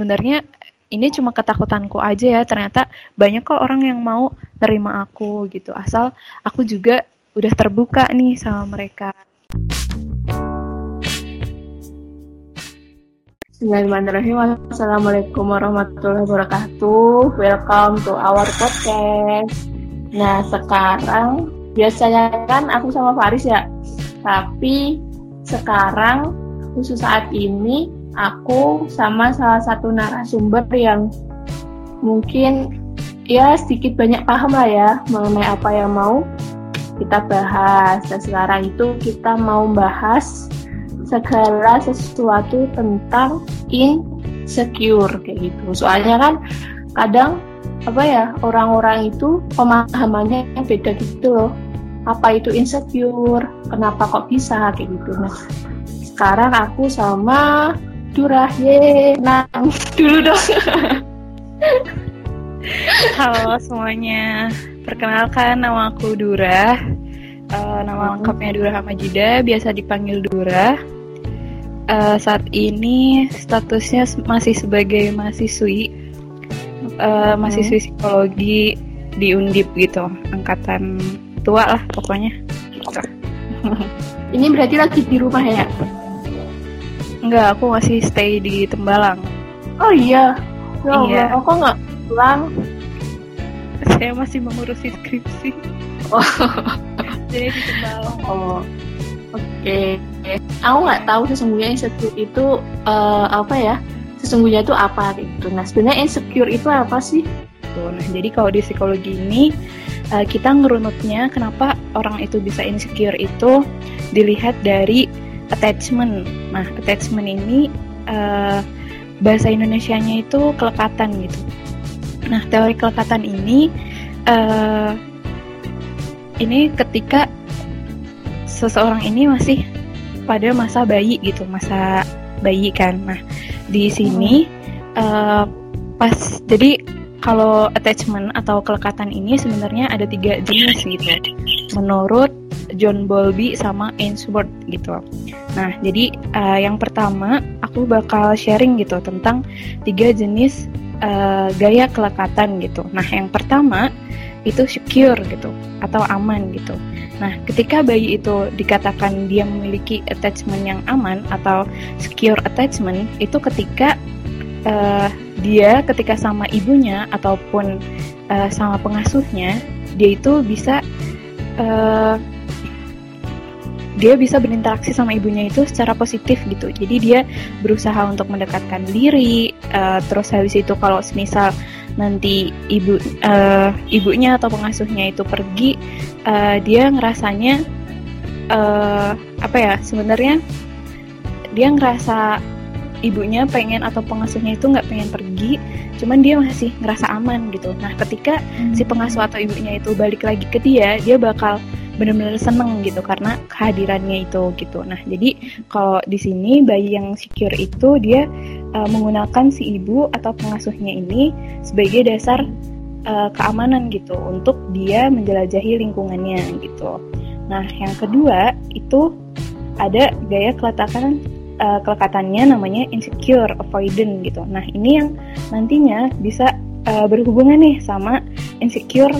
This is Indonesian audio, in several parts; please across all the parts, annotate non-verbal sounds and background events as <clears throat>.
sebenarnya ini cuma ketakutanku aja ya ternyata banyak kok orang yang mau terima aku gitu asal aku juga udah terbuka nih sama mereka Bismillahirrahmanirrahim. Assalamualaikum warahmatullahi wabarakatuh. Welcome to our podcast. Nah, sekarang biasanya kan aku sama Faris ya. Tapi sekarang khusus saat ini aku sama salah satu narasumber yang mungkin ya sedikit banyak paham lah ya mengenai apa yang mau kita bahas. Dan sekarang itu kita mau bahas segala sesuatu tentang insecure kayak gitu. Soalnya kan kadang apa ya orang-orang itu pemahamannya yang beda gitu loh. Apa itu insecure? Kenapa kok bisa kayak gitu? Nah, sekarang aku sama Durah ye, nang. Dulu dong. Halo semuanya, perkenalkan nama aku Durah. Uh, nama lengkapnya Durah Hamajida, biasa dipanggil Durah uh, saat ini statusnya masih sebagai mahasiswi. Uh, mahasiswi psikologi di Undip gitu. Angkatan tua lah pokoknya. Ini berarti lagi di rumah ya Enggak, aku masih stay di Tembalang. Oh iya. Ya iya. Aku nggak pulang. Saya masih mengurusi skripsi. Oh. Jadi di Tembalang. Oh. Oke, okay. aku nggak tahu sesungguhnya insecure itu uh, apa ya? Sesungguhnya itu apa gitu. Nah, sebenarnya insecure itu apa sih? Nah, jadi kalau di psikologi ini uh, kita ngerunutnya kenapa orang itu bisa insecure itu dilihat dari attachment. Nah, attachment ini uh, bahasa Indonesianya itu kelekatan gitu. Nah, teori kelekatan ini uh, ini ketika seseorang ini masih pada masa bayi gitu, masa bayi kan. Nah, di sini uh, pas jadi kalau attachment atau kelekatan ini sebenarnya ada tiga jenis gitu. Menurut John Bowlby sama Ainsworth gitu. Nah, jadi uh, yang pertama aku bakal sharing gitu tentang tiga jenis uh, gaya kelekatan gitu. Nah, yang pertama itu secure gitu atau aman gitu. Nah, ketika bayi itu dikatakan dia memiliki attachment yang aman atau secure attachment, itu ketika uh, dia ketika sama ibunya ataupun uh, sama pengasuhnya, dia itu bisa uh, dia bisa berinteraksi sama ibunya itu secara positif gitu. Jadi dia berusaha untuk mendekatkan diri. Uh, terus habis itu kalau misal nanti ibu uh, ibunya atau pengasuhnya itu pergi, uh, dia ngerasanya uh, apa ya? Sebenarnya dia ngerasa ibunya pengen atau pengasuhnya itu nggak pengen pergi, cuman dia masih ngerasa aman gitu. Nah, ketika hmm. si pengasuh atau ibunya itu balik lagi ke dia, dia bakal benar-benar seneng gitu karena kehadirannya itu gitu. Nah, jadi kalau di sini bayi yang secure itu dia uh, menggunakan si ibu atau pengasuhnya ini sebagai dasar uh, keamanan gitu untuk dia menjelajahi lingkungannya gitu. Nah, yang kedua itu ada gaya keletakan uh, kelekatannya namanya insecure avoidant gitu. Nah, ini yang nantinya bisa uh, berhubungan nih sama insecure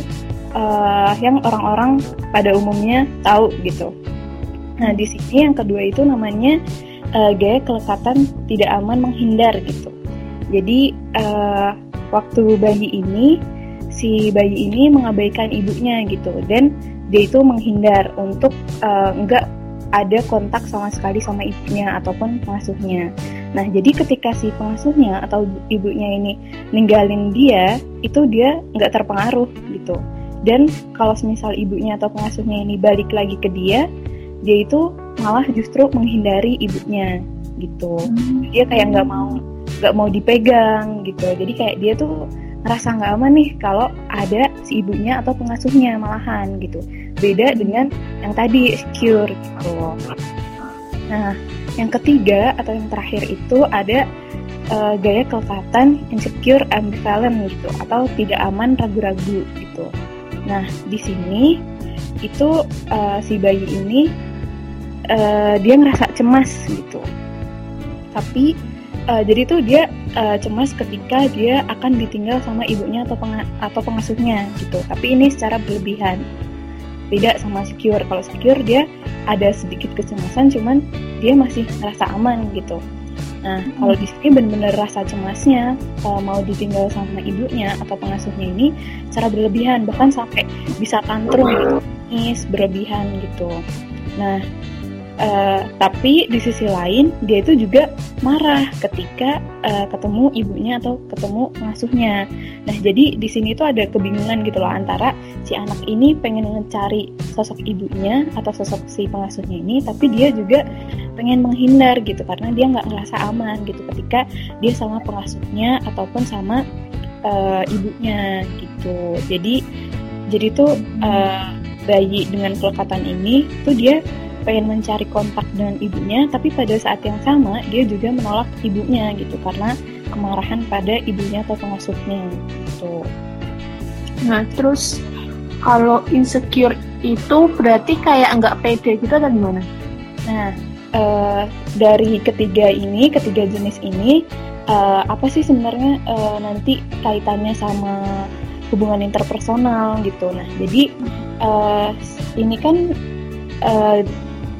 uh, yang orang-orang pada umumnya tahu gitu. Nah di sini yang kedua itu namanya uh, gaya kelekatan tidak aman menghindar gitu. Jadi uh, waktu bayi ini si bayi ini mengabaikan ibunya gitu dan dia itu menghindar untuk uh, enggak ada kontak sama sekali sama ibunya ataupun pengasuhnya. Nah, jadi ketika si pengasuhnya atau ibunya ini ninggalin dia, itu dia nggak terpengaruh gitu dan kalau semisal ibunya atau pengasuhnya ini balik lagi ke dia dia itu malah justru menghindari ibunya gitu. Hmm. dia kayak nggak mau nggak mau dipegang gitu. Jadi kayak dia tuh ngerasa nggak aman nih kalau ada si ibunya atau pengasuhnya malahan gitu. Beda dengan yang tadi secure gitu. Nah yang ketiga atau yang terakhir itu ada uh, gaya kelekatan insecure ambivalent gitu. Atau tidak aman ragu-ragu gitu Nah, di sini itu uh, si bayi ini uh, dia ngerasa cemas gitu. Tapi uh, jadi tuh dia uh, cemas ketika dia akan ditinggal sama ibunya atau peng atau pengasuhnya gitu. Tapi ini secara berlebihan. Beda sama secure. Kalau secure dia ada sedikit kecemasan cuman dia masih merasa aman gitu nah kalau di sini benar-benar rasa cemasnya uh, mau ditinggal sama ibunya atau pengasuhnya ini secara berlebihan bahkan sampai bisa tantrum gitu nangis berlebihan gitu. Nah Uh, tapi di sisi lain dia itu juga marah ketika uh, ketemu ibunya atau ketemu pengasuhnya. Nah jadi di sini tuh ada kebingungan gitu loh antara si anak ini pengen mencari sosok ibunya atau sosok si pengasuhnya ini, tapi dia juga pengen menghindar gitu karena dia nggak ngerasa aman gitu ketika dia sama pengasuhnya ataupun sama uh, ibunya gitu. Jadi jadi tuh uh, bayi dengan kelekatan ini tuh dia pengen mencari kontak dengan ibunya, tapi pada saat yang sama dia juga menolak ibunya gitu karena kemarahan pada ibunya atau pengasuhnya gitu. Nah terus kalau insecure itu berarti kayak nggak pede gitu atau gimana? Nah uh, dari ketiga ini, ketiga jenis ini uh, apa sih sebenarnya uh, nanti kaitannya sama hubungan interpersonal gitu. Nah jadi uh, ini kan uh,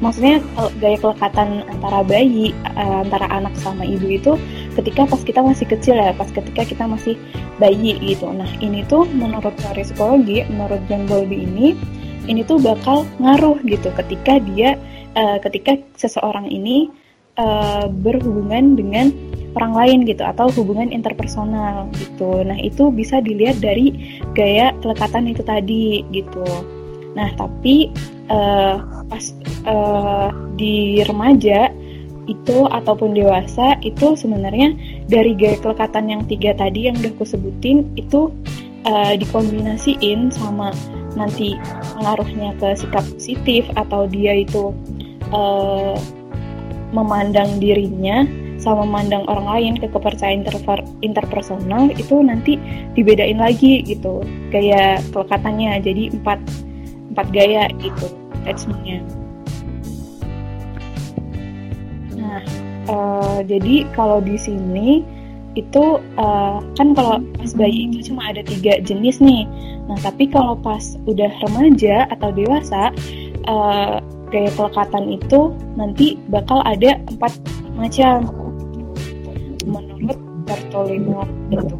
maksudnya gaya kelekatan antara bayi uh, antara anak sama ibu itu ketika pas kita masih kecil ya pas ketika kita masih bayi gitu. Nah ini tuh menurut teori psikologi menurut John Bowlby ini ini tuh bakal ngaruh gitu ketika dia uh, ketika seseorang ini uh, berhubungan dengan orang lain gitu atau hubungan interpersonal gitu. Nah itu bisa dilihat dari gaya kelekatan itu tadi gitu. Nah tapi uh, pas uh, di remaja itu ataupun dewasa itu sebenarnya dari gaya kelekatan yang tiga tadi yang udah aku sebutin itu uh, dikombinasiin sama nanti pengaruhnya ke sikap positif atau dia itu uh, memandang dirinya sama memandang orang lain ke kepercayaan interpersonal itu nanti dibedain lagi gitu gaya kelekatannya jadi empat empat gaya gitu attachmentnya. Uh, jadi kalau di sini itu uh, kan kalau pas bayi itu cuma ada tiga jenis nih. Nah, tapi kalau pas udah remaja atau dewasa, uh, gaya kelekatan itu nanti bakal ada empat macam menurut Bertolino itu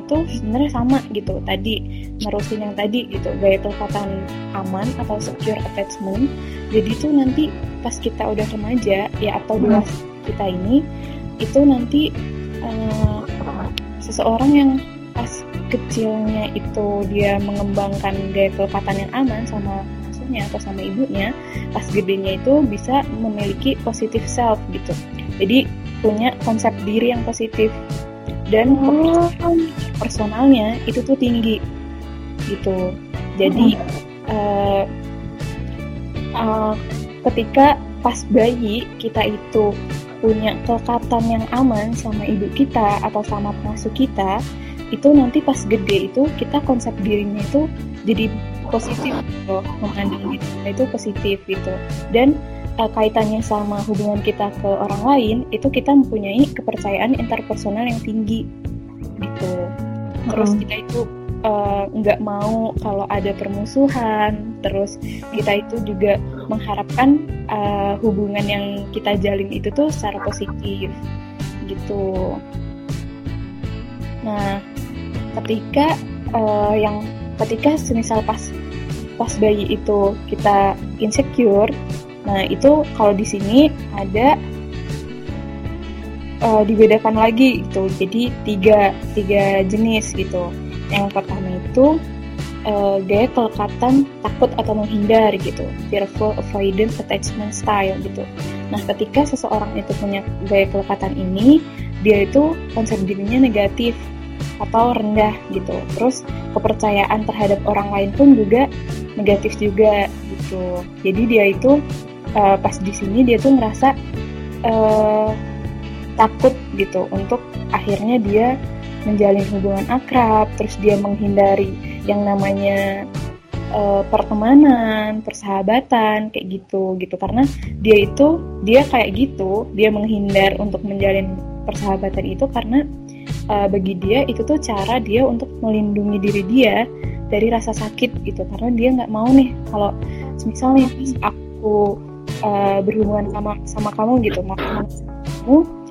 itu sebenarnya sama gitu. Tadi merusin yang tadi gitu. Gaya kelekatan aman atau secure attachment. Jadi itu nanti pas kita udah remaja ya atau hmm. dewasa kita ini itu nanti uh, seseorang yang pas kecilnya itu dia mengembangkan gaya kelekatan yang aman sama asuhnya atau sama ibunya pas gedenya itu bisa memiliki positive self gitu. Jadi punya konsep diri yang positif. Dan oh. Personalnya itu tuh tinggi gitu. Jadi uh, uh, ketika pas bayi kita itu punya kelekatan yang aman sama ibu kita atau sama pengasuh kita itu nanti pas gede itu kita konsep dirinya itu jadi positif loh memandang diri itu positif gitu. Dan uh, kaitannya sama hubungan kita ke orang lain itu kita mempunyai kepercayaan interpersonal yang tinggi gitu terus kita itu eh, nggak uh, mau kalau ada permusuhan. Terus kita itu juga mengharapkan uh, hubungan yang kita jalin itu tuh secara positif gitu. Nah ketika uh, yang ketika semisal pas pas bayi itu kita insecure Nah, itu kalau di sini ada uh, dibedakan lagi gitu. Jadi tiga tiga jenis gitu. Yang pertama itu uh, gaya kelekatan takut atau menghindar gitu, fearful avoidance attachment style gitu. Nah, ketika seseorang itu punya gaya kelekatan ini, dia itu konsep dirinya negatif atau rendah gitu. Terus kepercayaan terhadap orang lain pun juga negatif juga gitu. Jadi dia itu uh, pas di sini dia tuh ngerasa uh, takut gitu untuk akhirnya dia menjalin hubungan akrab terus dia menghindari yang namanya uh, pertemanan, persahabatan kayak gitu gitu. Karena dia itu dia kayak gitu dia menghindar untuk menjalin persahabatan itu karena uh, bagi dia itu tuh cara dia untuk melindungi diri dia dari rasa sakit gitu. Karena dia nggak mau nih kalau misalnya aku uh, berhubungan sama sama kamu gitu. Mau kamu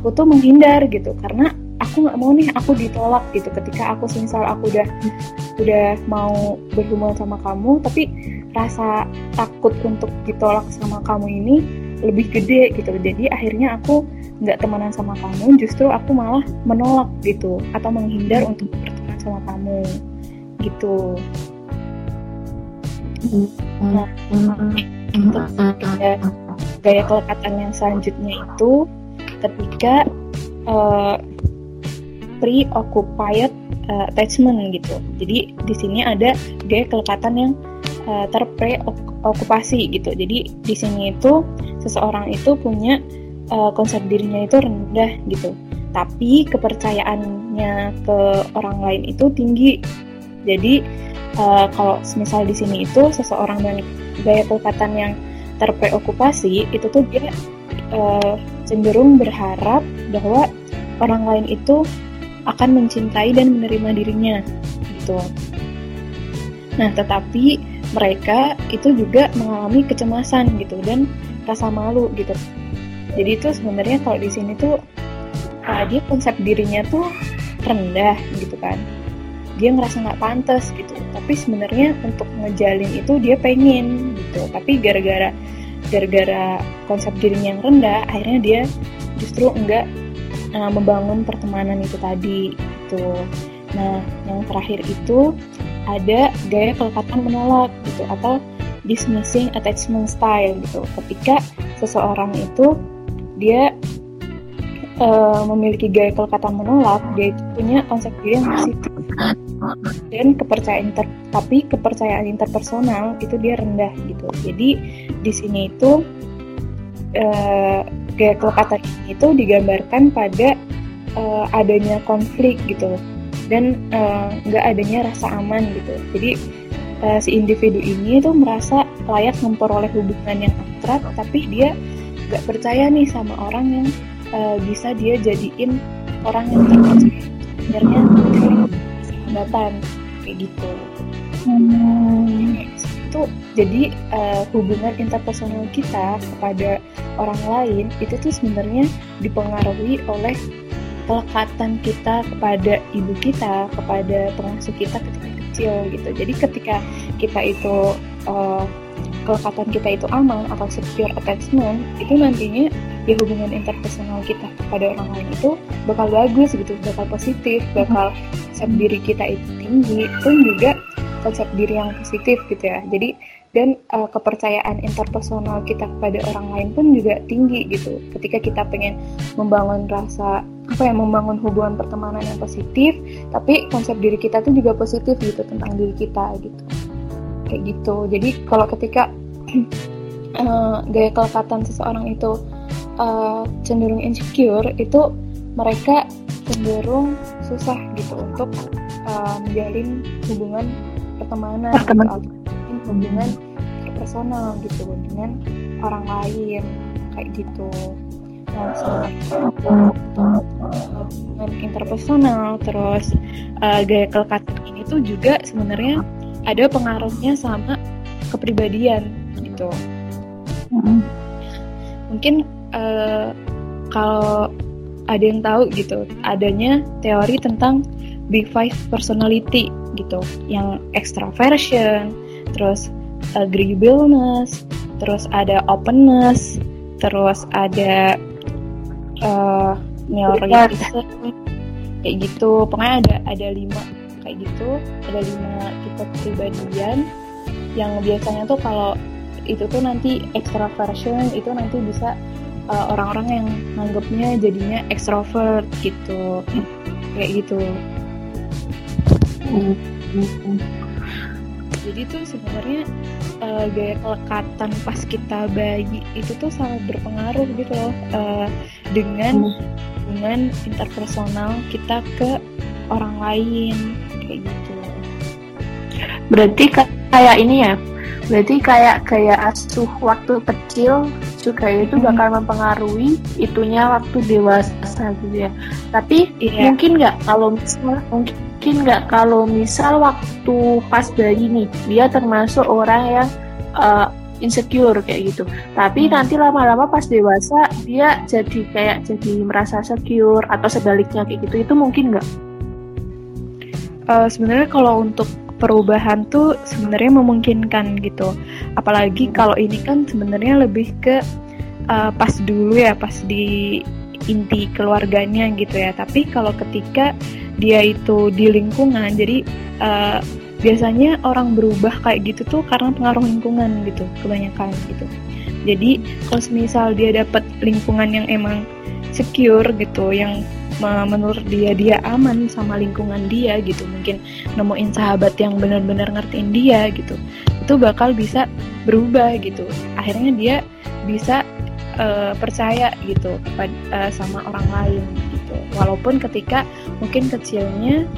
aku tuh menghindar gitu. Karena aku nggak mau nih aku ditolak gitu. Ketika aku misal aku udah udah mau berhubungan sama kamu tapi rasa takut untuk ditolak sama kamu ini lebih gede gitu. Jadi akhirnya aku nggak temenan sama kamu justru aku malah menolak gitu. Atau menghindar untuk berteman sama kamu gitu. Nah gaya, gaya kelekatan yang selanjutnya itu ketika uh, preoccupied uh, attachment gitu. Jadi di sini ada gaya kelekatan yang uh, terpreokupasi gitu. Jadi di sini itu seseorang itu punya uh, konsep dirinya itu rendah gitu. Tapi kepercayaannya ke orang lain itu tinggi. Jadi uh, kalau misal di sini itu seseorang dengan gaya kelekatan yang terpreokupasi itu tuh dia uh, cenderung berharap bahwa orang lain itu akan mencintai dan menerima dirinya gitu. Nah, tetapi mereka itu juga mengalami kecemasan gitu dan rasa malu gitu. Jadi itu sebenarnya kalau di sini tuh uh, dia konsep dirinya tuh rendah gitu kan. Dia ngerasa nggak pantas gitu. Tapi sebenarnya untuk ngejalin itu dia pengen gitu. Tapi gara-gara gara-gara konsep dirinya yang rendah, akhirnya dia justru enggak uh, membangun pertemanan itu tadi itu. Nah, yang terakhir itu ada gaya kelekatan menolak gitu atau dismissing attachment style gitu. Ketika seseorang itu dia uh, memiliki gaya kelekatan menolak, dia itu punya konsep diri yang positif dan kepercayaan inter tapi kepercayaan interpersonal itu dia rendah gitu. Jadi di sini itu uh, gaya kelekatan ini itu digambarkan pada uh, adanya konflik gitu. Dan eh, nggak uh, adanya rasa aman gitu. Jadi uh, si individu ini tuh merasa layak memperoleh hubungan yang akrab tapi dia nggak percaya nih sama orang yang uh, bisa dia jadiin orang yang terpercaya sebenarnya sahabatan kayak gitu. Hmm itu jadi uh, hubungan interpersonal kita kepada orang lain itu tuh sebenarnya dipengaruhi oleh kelekatan kita kepada ibu kita, kepada pengasuh kita ketika kecil gitu. Jadi ketika kita itu uh, kelekatan kita itu aman atau secure attachment, itu nantinya ya hubungan interpersonal kita kepada orang lain itu bakal bagus gitu, bakal positif, bakal set diri kita itu tinggi, pun juga konsep diri yang positif gitu ya. Jadi dan uh, kepercayaan interpersonal kita kepada orang lain pun juga tinggi gitu. Ketika kita pengen membangun rasa apa ya membangun hubungan pertemanan yang positif tapi konsep diri kita tuh juga positif gitu tentang diri kita gitu. Kayak gitu. Jadi kalau ketika uh, <clears throat> gaya kelekatan seseorang itu uh, cenderung insecure itu mereka cenderung susah gitu untuk uh, menjalin hubungan pertemanan Perteman. gitu, hubungan personal gitu dengan orang lain kayak gitu. Nah hubungan interpersonal terus uh, gaya kelekatan ini tuh juga sebenarnya ada pengaruhnya sama kepribadian gitu. Mungkin uh, kalau ada yang tahu gitu adanya teori tentang Big Five Personality gitu. Yang extraversion terus agreeableness terus ada openness terus ada uh, neuroticism kayak gitu. Pokoknya ada ada lima kayak gitu. Ada lima tipe kepribadian yang biasanya tuh kalau itu tuh nanti extraversion itu nanti bisa uh, orang-orang yang nganggapnya jadinya extrovert gitu. Kayak gitu jadi tuh sebenarnya uh, gaya kelekatan pas kita bayi itu tuh sangat berpengaruh gitu loh uh, dengan hubungan interpersonal kita ke orang lain kayak gitu. Berarti kayak ini ya berarti kayak kayak asuh waktu kecil juga itu hmm. bakal mempengaruhi itunya waktu dewasa gitu ya tapi yeah. mungkin nggak kalau misal mungkin nggak kalau misal waktu pas bayi nih dia termasuk orang yang uh, insecure kayak gitu. Tapi hmm. nanti lama-lama pas dewasa dia jadi kayak jadi merasa secure atau sebaliknya kayak gitu. Itu mungkin nggak? Uh, sebenarnya kalau untuk perubahan tuh sebenarnya memungkinkan gitu. Apalagi kalau ini kan sebenarnya lebih ke uh, pas dulu ya, pas di inti keluarganya gitu ya. Tapi kalau ketika dia itu di lingkungan, jadi uh, biasanya orang berubah kayak gitu tuh karena pengaruh lingkungan gitu kebanyakan gitu jadi kalau misal dia dapat lingkungan yang emang secure gitu yang menurut dia dia aman sama lingkungan dia gitu. Mungkin nemuin sahabat yang benar-benar ngertiin dia gitu. Itu bakal bisa berubah gitu. Akhirnya dia bisa uh, percaya gitu kepada uh, sama orang lain gitu. Walaupun ketika mungkin kecilnya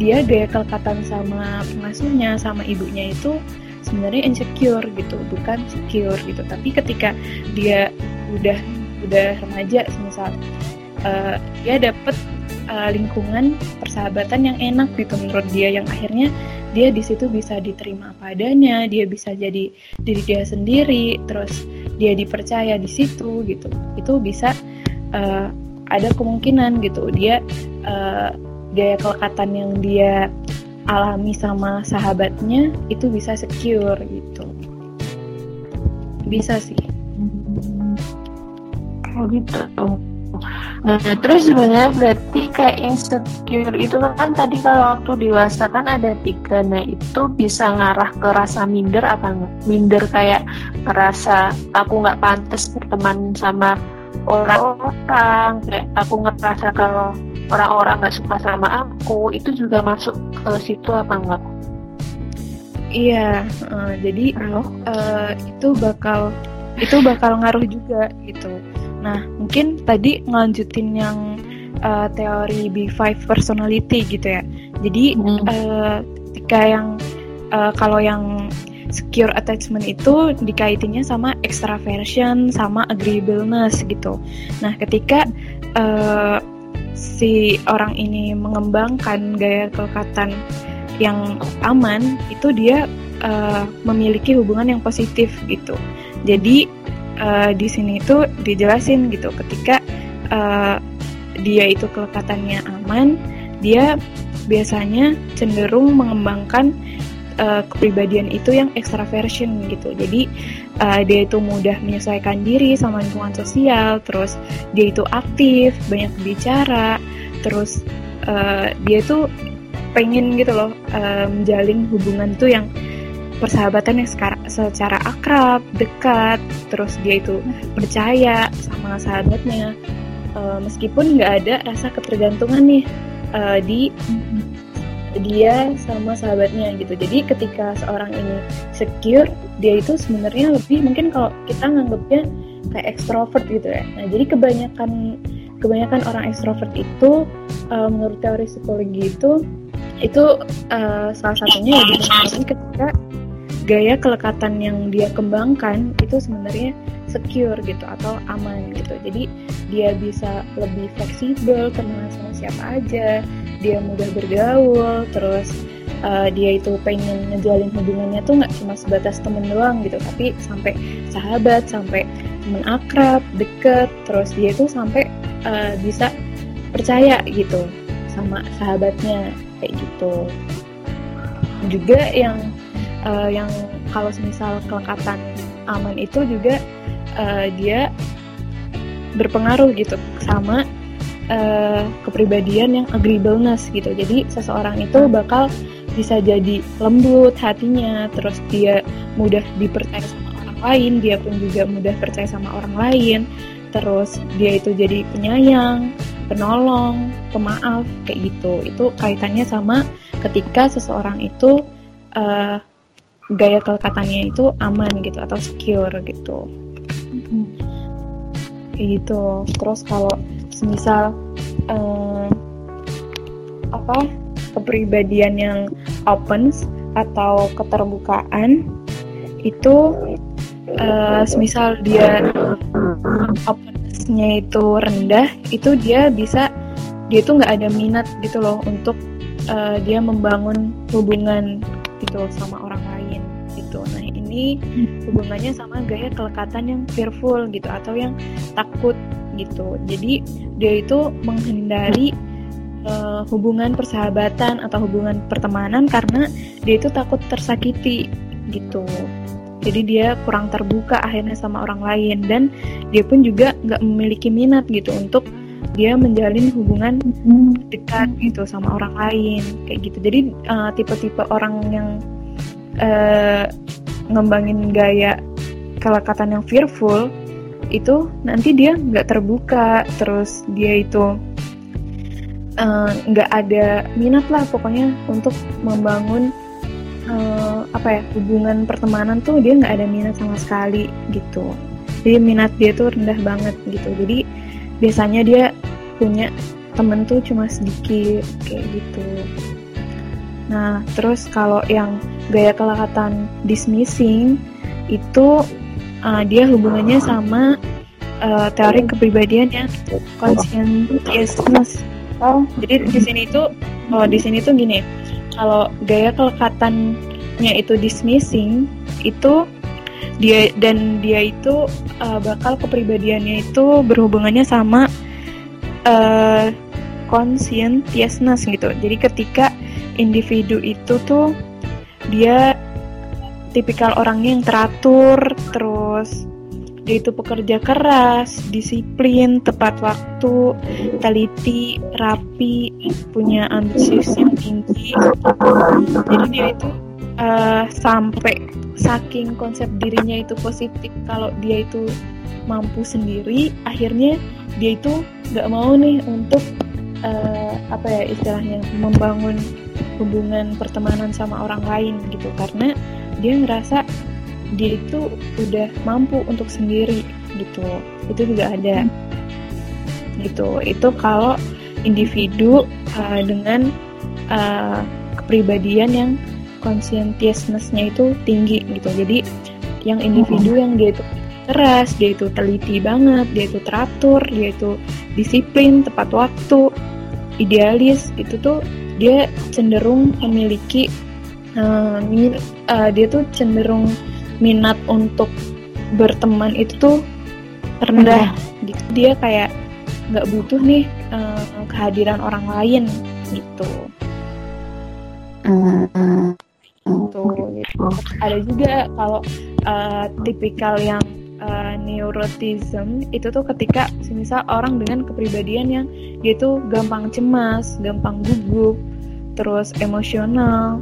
dia gaya kelekatan sama pengasuhnya sama ibunya itu sebenarnya insecure gitu bukan secure gitu. Tapi ketika dia udah udah remaja misal uh, dia dapet uh, lingkungan persahabatan yang enak gitu menurut dia yang akhirnya dia di situ bisa diterima apa adanya dia bisa jadi diri dia sendiri terus dia dipercaya di situ gitu. Itu bisa uh, ada kemungkinan gitu. Dia uh, gaya kelekatan yang dia alami sama sahabatnya itu bisa secure gitu. Bisa sih. Oh gitu Nah, terus sebenarnya berarti kayak insecure itu kan tadi kalau waktu dewasa kan ada tiga, nah itu bisa ngarah ke rasa minder apa enggak? Minder kayak ngerasa aku nggak pantas berteman sama orang-orang, kayak aku ngerasa kalau orang-orang nggak suka sama aku itu juga masuk ke situ apa enggak? Iya, uh, jadi uh, itu bakal itu bakal ngaruh juga gitu. Nah, mungkin tadi ngelanjutin yang uh, teori B5 personality gitu ya. Jadi hmm. uh, ketika yang uh, kalau yang secure attachment itu dikaitinnya sama extraversion sama agreeableness gitu. Nah, ketika uh, si orang ini mengembangkan gaya kelekatan yang aman itu dia uh, memiliki hubungan yang positif gitu jadi uh, di sini itu dijelasin gitu ketika uh, dia itu kelekatannya aman dia biasanya cenderung mengembangkan uh, kepribadian itu yang extraversion gitu. Jadi uh, dia itu mudah menyesuaikan diri sama lingkungan sosial, terus dia itu aktif, banyak bicara, terus uh, dia itu pengen gitu loh uh, menjalin hubungan tuh yang persahabatan yang secara akrab, dekat, terus dia itu percaya sama sahabatnya, uh, meskipun nggak ada rasa ketergantungan nih uh, di dia sama sahabatnya gitu. Jadi ketika seorang ini secure, dia itu sebenarnya lebih mungkin kalau kita nganggapnya kayak ekstrovert gitu ya. Nah, jadi kebanyakan kebanyakan orang ekstrovert itu uh, menurut teori psikologi itu itu uh, salah satunya ya dipengaruhi ketika gaya kelekatan yang dia kembangkan itu sebenarnya secure gitu atau aman gitu. Jadi dia bisa lebih fleksibel, kenal sama siapa aja, dia mudah bergaul terus uh, dia itu pengen ngejalin hubungannya tuh nggak cuma sebatas temen doang gitu tapi sampai sahabat sampai temen akrab deket terus dia itu sampai uh, bisa percaya gitu sama sahabatnya kayak gitu juga yang uh, yang kalau misal kelekatan aman itu juga uh, dia berpengaruh gitu sama uh, kepribadian yang agreeableness gitu. Jadi seseorang itu bakal bisa jadi lembut hatinya, terus dia mudah dipercaya sama orang lain, dia pun juga mudah percaya sama orang lain. Terus dia itu jadi penyayang, penolong, pemaaf kayak gitu. Itu kaitannya sama ketika seseorang itu uh, gaya kelekatannya itu aman gitu atau secure gitu. Hmm. Kayak gitu. Terus kalau semisal um, apa kepribadian yang open atau keterbukaan itu uh, semisal dia openness-nya itu rendah itu dia bisa dia tuh nggak ada minat gitu loh untuk uh, dia membangun hubungan gitu sama orang ini hubungannya sama gaya kelekatan yang fearful gitu atau yang takut gitu. Jadi dia itu menghindari uh, hubungan persahabatan atau hubungan pertemanan karena dia itu takut tersakiti gitu. Jadi dia kurang terbuka akhirnya sama orang lain dan dia pun juga nggak memiliki minat gitu untuk dia menjalin hubungan dekat gitu sama orang lain kayak gitu. Jadi uh, tipe-tipe orang yang uh, ngembangin gaya kelekatan yang fearful itu nanti dia nggak terbuka. Terus dia itu nggak uh, ada minat lah pokoknya untuk membangun uh, apa ya hubungan pertemanan tuh dia nggak ada minat sama sekali gitu. Jadi minat dia tuh rendah banget gitu. Jadi biasanya dia punya temen tuh cuma sedikit kayak gitu. Nah terus kalau yang gaya kelekatan dismissing itu uh, dia hubungannya sama uh, teori kepribadian yang conscientiousness oh jadi di sini tuh oh di sini tuh gini kalau gaya kelekatannya itu dismissing itu dia dan dia itu uh, bakal kepribadiannya itu berhubungannya sama uh, conscientiousness gitu. Jadi ketika individu itu tuh dia tipikal orangnya yang teratur, terus dia itu pekerja keras, disiplin, tepat waktu, teliti, rapi, punya ambisius yang tinggi. Jadi dia itu uh, sampai saking konsep dirinya itu positif kalau dia itu mampu sendiri akhirnya dia itu nggak mau nih untuk uh, apa ya istilahnya membangun hubungan pertemanan sama orang lain gitu. Karena dia ngerasa dia itu udah mampu untuk sendiri gitu. Itu juga ada gitu. Itu kalau individu uh, dengan uh, kepribadian yang conscientiousness-nya itu tinggi gitu. Jadi yang individu yang dia itu keras, dia itu teliti banget, dia itu teratur, dia itu disiplin, tepat waktu, idealis, itu tuh dia cenderung memiliki uh, min, uh, dia tuh cenderung minat untuk berteman itu tuh rendah. Gitu. Dia kayak nggak butuh nih uh, kehadiran orang lain gitu. Uh, gitu. gitu. Ada juga kalau uh, tipikal yang uh, neurotism itu tuh ketika misal orang dengan kepribadian yang dia tuh gampang cemas, gampang gugup, terus emosional,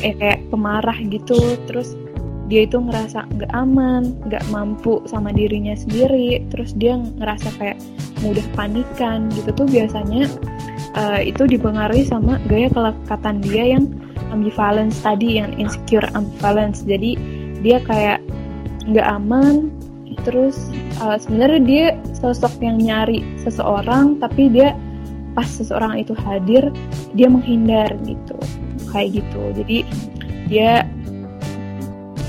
eh kayak pemarah gitu, terus dia itu ngerasa nggak aman, nggak mampu sama dirinya sendiri, terus dia ngerasa kayak mudah panikan gitu tuh biasanya uh, itu dipengaruhi sama gaya kelekatan dia yang ambivalence tadi yang insecure ambivalence. Jadi dia kayak nggak aman terus uh, sebenarnya dia sosok yang nyari seseorang tapi dia pas seseorang itu hadir dia menghindar gitu. Kayak gitu. Jadi dia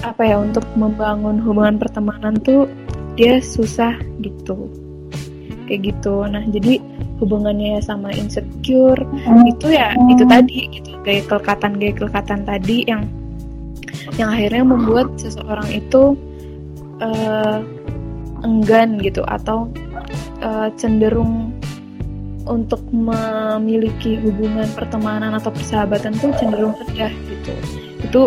apa ya untuk membangun hubungan pertemanan tuh dia susah gitu. Kayak gitu. Nah jadi hubungannya sama insecure itu ya itu tadi gitu. Gaya kelekatan gaya kelekatan tadi yang yang akhirnya membuat seseorang itu uh, enggan gitu atau uh, cenderung untuk memiliki hubungan pertemanan atau persahabatan tuh cenderung rendah gitu. Itu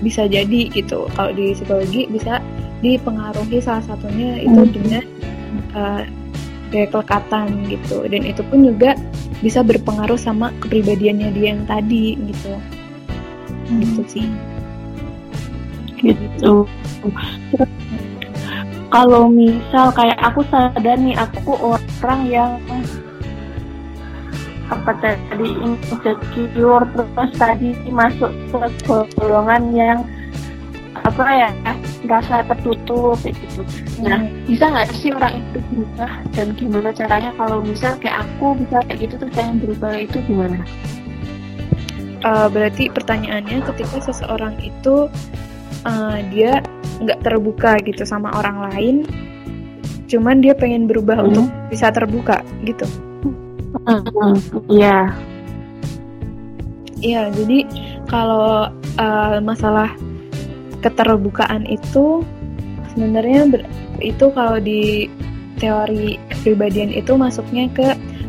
bisa jadi gitu. Kalau di psikologi bisa dipengaruhi salah satunya itu hmm. dengan uh, kayak kelekatan gitu. Dan itu pun juga bisa berpengaruh sama kepribadiannya dia yang tadi gitu. Hmm. gitu sih. Gitu kalau misal kayak aku sadar nih aku orang yang apa tadi insecure terus tadi masuk ke golongan yang apa ya rasa tertutup gitu. Nah, hmm. bisa nggak sih orang itu berubah dan gimana caranya kalau misal kayak aku bisa kayak gitu terus yang berubah itu gimana? uh, berarti pertanyaannya ketika seseorang itu uh, dia nggak terbuka gitu sama orang lain cuman dia pengen berubah hmm. untuk bisa terbuka gitu. Iya. Iya jadi kalau uh, masalah keterbukaan itu sebenarnya itu kalau di teori kepribadian itu masuknya ke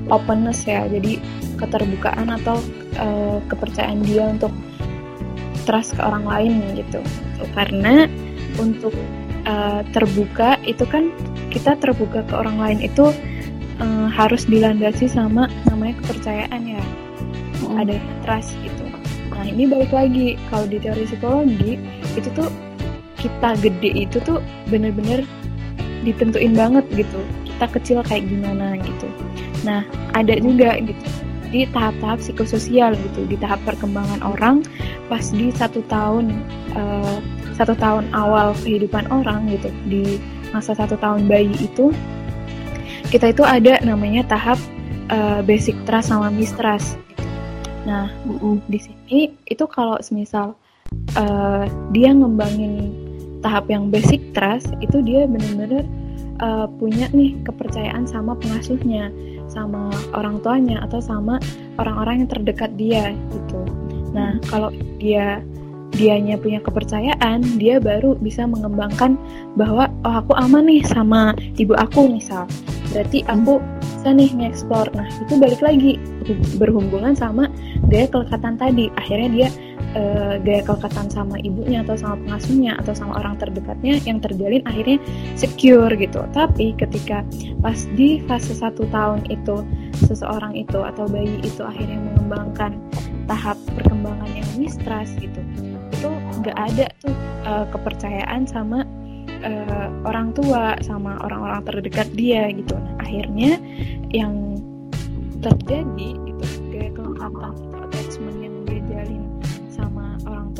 openness ya jadi keterbukaan atau uh, kepercayaan dia untuk trust ke orang lain gitu. Karena untuk uh, terbuka itu kan kita terbuka ke orang lain itu uh, harus dilandasi sama namanya kepercayaan ya. Hmm. ada trust gitu. Nah ini balik lagi kalau di teori psikologi itu tuh kita gede itu tuh bener-bener ditentuin banget gitu. Kita kecil kayak gimana gitu. Nah ada juga gitu di tahap-tahap psikososial gitu di tahap perkembangan orang pas di satu tahun uh, satu tahun awal kehidupan orang gitu di masa satu tahun bayi itu kita itu ada namanya tahap uh, basic trust sama mistrust. Gitu. Nah di sini itu kalau semisal uh, dia ngembangin tahap yang basic trust itu dia benar-benar uh, punya nih kepercayaan sama pengasuhnya, sama orang tuanya atau sama orang-orang yang terdekat dia gitu. Nah kalau dia dianya punya kepercayaan, dia baru bisa mengembangkan bahwa oh aku aman nih sama ibu aku misal. Berarti aku bisa nih nge-explore. Nah, itu balik lagi berhubungan sama gaya kelekatan tadi. Akhirnya dia uh, gaya kelekatan sama ibunya atau sama pengasuhnya atau sama orang terdekatnya yang terjalin akhirnya secure gitu. Tapi ketika pas di fase satu tahun itu seseorang itu atau bayi itu akhirnya mengembangkan tahap perkembangan yang mistrust gitu itu nggak ada tuh uh, kepercayaan sama uh, orang tua sama orang-orang terdekat dia gitu nah akhirnya yang terjadi itu kayak kelengkapan itu attachment